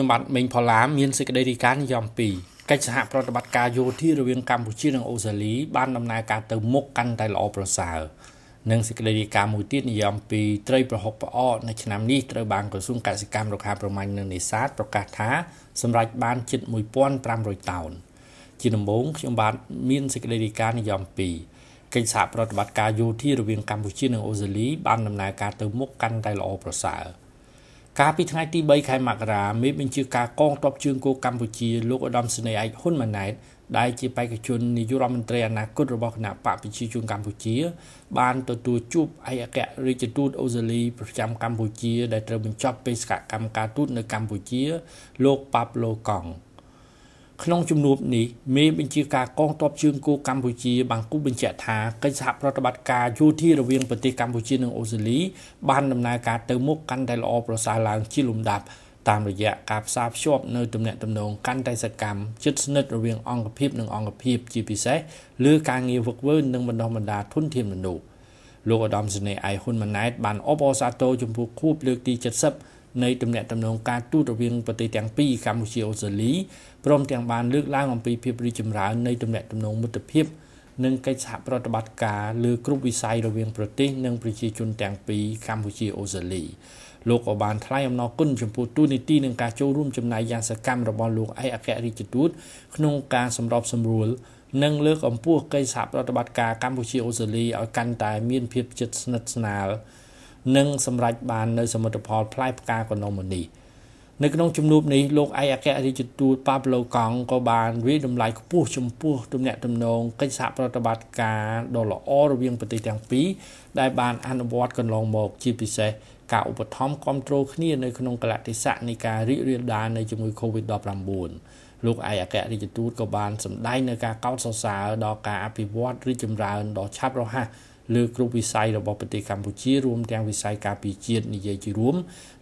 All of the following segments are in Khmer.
ខ្ញុំបាទមេងផល្លាមានសេចក្តីរាយការណ៍និយម2កិច្ចសហប្រតិបត្តិការយោធារវាងកម្ពុជានិងអូស្ត្រាលីបានដំណើរការទៅមុខកាន់តែល្អប្រសើរនិងសេចក្តីរាយការណ៍មួយទៀតនិយមពីត្រីប្រហុកផ្អកនៅឆ្នាំនេះត្រូវបានក្រសួងកសិកម្មរុក្ខាប្រមាញ់និងនេសាទប្រកាសថាសម្រេចបានជិត1500តោនជាដំបូងខ្ញុំបាទមានសេចក្តីរាយការណ៍និយម2កិច្ចសហប្រតិបត្តិការយោធារវាងកម្ពុជានិងអូស្ត្រាលីបានដំណើរការទៅមុខកាន់តែល្អប្រសើរ កាលពីថ្ងៃទី3ខែមករាមេបញ្ជាការកងទ័ពជើងគោកកម្ពុជាលោកឧត្តមសេនីយ៍ឯកហ៊ុនម៉ាណែតដែលជាបេក្ខជននាយករដ្ឋមន្ត្រីអនាគតរបស់គណៈបកប្រជាជនកម្ពុជា បានទទួលជួបឯកអគ្គរដ្ឋទូតអូស្ត្រាលីប្រចាំកម្ពុជា ដែលត្រូវបញ្ចប់បេសកកម្មការទូតនៅកម្ពុជា លោកប៉ាប់ឡូកង់ ក្នុងជំនួបនេះមេបញ្ជាការកងទ័ពជើងគោកកម្ពុជាបានគូបញ្ជាក់ថាកិច្ចសហប្រតិបត្តិការយោធារវាងប្រទេសកម្ពុជានិងអូស្ត្រាលីបានដំណើរការទៅមុខកាន់តែល្អប្រសើរឡើងជាលំដាប់តាមរយៈការផ្សារភ្ជាប់នៅទំនាក់ទំនងកាន់តែសកម្មជិតស្និទ្ធរវាងអង្គភាពនិងអង្គភាពជាពិសេសលើការងារវឹកវើនិងបណ្ដុះបណ្ដាលធនធានមនុស្សលោកឧត្តមសេនីយ៍ឯហ៊ុនម៉ាណែតបានអបអរសាទរចំពោះខួបលើកទី70 នៃទំនាក់ទំនងការទូតរវាងប្រទេសទាំងពីរកម្ពុជាអូស្ត្រាលីព្រមទាំងបានលើកឡើងអំពីភាពរីកចម្រើននៃទំនាក់ទំនងមិត្តភាពនិងកិច្ចសហប្រតិបត្តិការលើគ្រប់វិស័យរវាងប្រទេសនិងប្រជាជនទាំងពីរកម្ពុជាអូស្ត្រាលីលោកក៏បានថ្លែងអំណរគុណចំពោះទូនីតិនិងការចូលរួមចំណែកយ៉ាងសកម្មរបស់លោកឯកអគ្គរដ្ឋទូតក្នុងការសម្របសម្រួលនិងលើកកម្ពស់កិច្ចសហប្រតិបត្តិការកម្ពុជាអូស្ត្រាលីឲ្យកាន់តែមានភាពជិតស្និទ្ធស្នាល និងសម្រេចបាននៅសមិទ្ធផលផ្លែផ្កាកណ្ដុំនេះនៅក្នុងជំនួបនេះលោកឯកអគ្គរដ្ឋទូតប៉ាប្លូកង់ក៏បានវិតម្លៃខ្ពស់ចំពោះទំនាក់ទំនងកិច្ចសហប្រតិបត្តិការដ៏ល្អរវាងប្រទេសទាំងពីរដែលបានអនុវត្តកន្លងមកជាពិសេសការឧបត្ថម្ភគ្រប់គ្រងគ្នានៅក្នុងកលតិស័កនៃការរីករាលដាលនៃជំងឺ Covid-19 លោកឯកអគ្គរដ្ឋទូតក៏បានសម្ដែងនៅការកោតសរសើរដល់ការអភិវឌ្ឍរីកចម្រើនដ៏ឆាប់រហ័ស លើគ្រប់វិស័យរបស់ប្រទេសកម្ពុជារួមទាំងវិស័យការពារជាតិនិយាយជារួម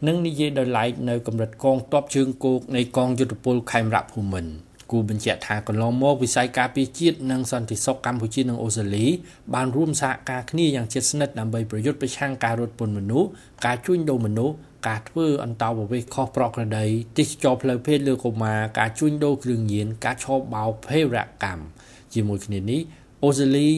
និងនិយាយដោយឡែកនៅកម្រិតកងទ័ពជើងគោកនៃកងយុទ្ធពលខេមរៈភូមិន្ទគូបញ្ជាក់ថាកន្លងមកវិស័យការពារជាតិនិងសន្តិសុខកម្ពុជានិងអូស្ត្រាលីបានរួមសហការគ្នាយ៉ាងជិតស្និទ្ធដើម្បីប្រយុទ្ធប្រឆាំងការរត់ពន្ធមនុស្សការជួញដូរមនុស្សការធ្វើអន្តោប្រវេសន៍ខុសប្រក្រតីទេសចរផ្លូវភេទលើកុមារការជួញដូរគ្រឿងញៀនការឆោបបោកភេរវកម្មជាមួយគ្នានេះអូស្ត្រាលី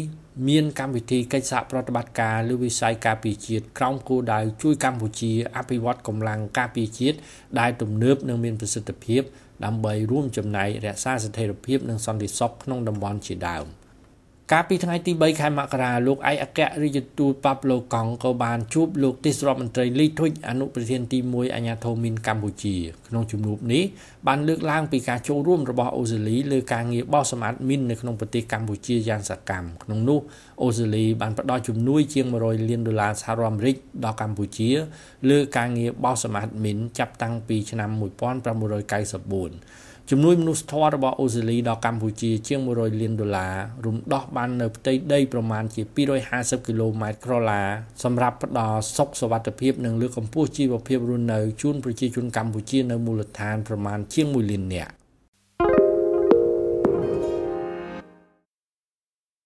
មានកម្មវិធីកិច្ចសហប្រតិបត្តិការលើវិស័យការពារជាតិក្រោមគោលដៅជួយកម្ពុជាអភិវឌ្ឍកម្លាំងការពារជាតិដែលទំនើបនិងមានប្រសិទ្ធភាព ដើម្បីរួមចំណែករក្សាស្ថិរភាពនិងសន្តិសុខក្នុងតំបន់ជាដើម។ កាលពីថ្ងៃទី3ខែមករាលោកឯកអគ្គរដ្ឋទូតប៉ាប់ឡូកង់ក៏បានជួបលោកទេសរដ្ឋមន្ត្រីលីធុចអនុប្រធានទី1អាញាធរមីនកម្ពុជាក្នុងជំនួបនេះបានលើកឡើងពីការចូលរួមរបស់អូស្ត្រាលីលើការងារបោះសម្អាតមីននៅក្នុងប្រទេសកម្ពុជាយ៉ាងសកម្មក្នុងនោះអូស្ត្រាលីបានផ្ដល់ជំនួយជាង100លានដុល្លារសហរដ្ឋអាមេរិកដល់កម្ពុជា លើការងារបោះសម្អាតមីនចាប់តាំងពីឆ្នាំ1994 ជំនួយមនុស្សធម៌របស់អូស្ត្រាលីដល់កម្ពុជាជាង100លានដុល្លាររំដោះបាននៅផ្ទៃដីប្រមាណជា250គីឡូម៉ែត្រក្រឡាសម្រាប់ផ្ដល់សុខសวัสดิភាពនិងលើកកម្ពស់ជីវភាពរស់នៅជូនប្រជាជនកម្ពុជានៅមូលដ្ឋានប្រមាណជាង1លាននាក់